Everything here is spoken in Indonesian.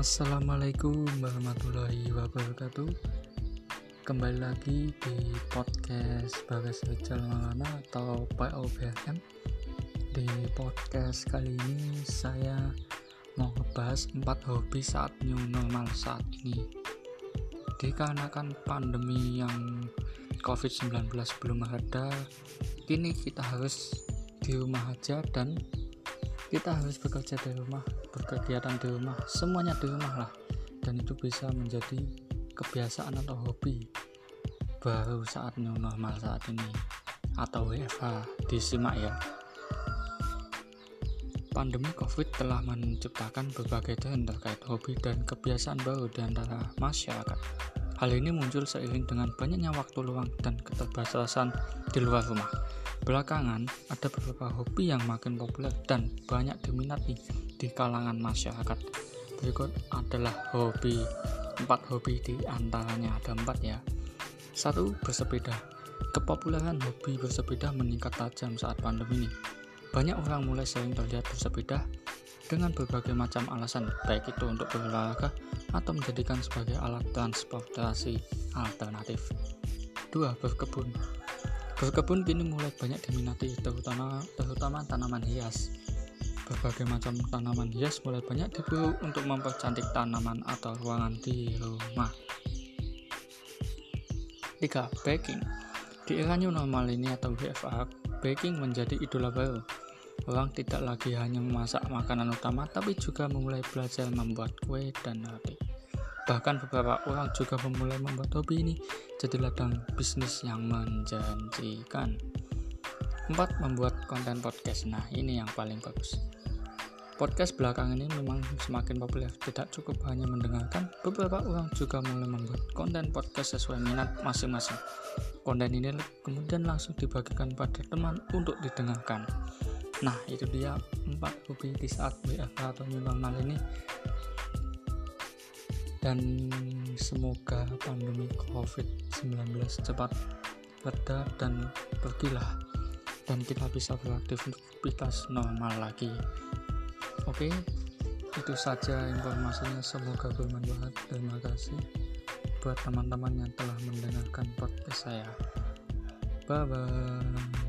Assalamualaikum warahmatullahi wabarakatuh. Kembali lagi di podcast Bagas Rizal Maulana atau POBFM Di podcast kali ini saya mau ngebahas 4 hobi saat new normal saat ini. Dikarenakan pandemi yang COVID-19 belum ada Kini kita harus di rumah aja dan kita harus bekerja di rumah berkegiatan di rumah. Semuanya di rumah lah. Dan itu bisa menjadi kebiasaan atau hobi baru saat new normal saat ini. Atau WFH disimak ya. Pandemi covid telah menciptakan berbagai tren terkait hobi dan kebiasaan baru di antara masyarakat. Hal ini muncul seiring dengan banyaknya waktu luang dan keterbatasan di luar rumah Belakangan, ada beberapa hobi yang makin populer dan banyak diminati di kalangan masyarakat. Berikut adalah hobi, empat hobi di antaranya ada empat ya. Satu, bersepeda. Kepopuleran hobi bersepeda meningkat tajam saat pandemi ini. Banyak orang mulai sering terlihat bersepeda dengan berbagai macam alasan, baik itu untuk berolahraga atau menjadikan sebagai alat transportasi alternatif. Dua, berkebun Berkebun kini mulai banyak diminati, terutama terutama tanaman hias. Berbagai macam tanaman hias mulai banyak diburu untuk mempercantik tanaman atau ruangan di rumah. 3. Baking Di era new normal ini atau WFA, baking menjadi idola baru. Orang tidak lagi hanya memasak makanan utama, tapi juga memulai belajar membuat kue dan roti. Bahkan beberapa orang juga memulai membuat hobi ini jadi ladang bisnis yang menjanjikan. 4. Membuat konten podcast. Nah, ini yang paling bagus. Podcast belakangan ini memang semakin populer, tidak cukup hanya mendengarkan, beberapa orang juga mulai membuat konten podcast sesuai minat masing-masing. Konten ini kemudian langsung dibagikan pada teman untuk didengarkan. Nah, itu dia 4 hobi di saat WFH atau new normal ini dan semoga pandemi COVID-19 cepat reda dan pergilah. Dan kita bisa beraktivitas normal lagi. Oke itu saja informasinya. Semoga bermanfaat. Terima kasih buat teman-teman yang telah mendengarkan podcast saya. Bye bye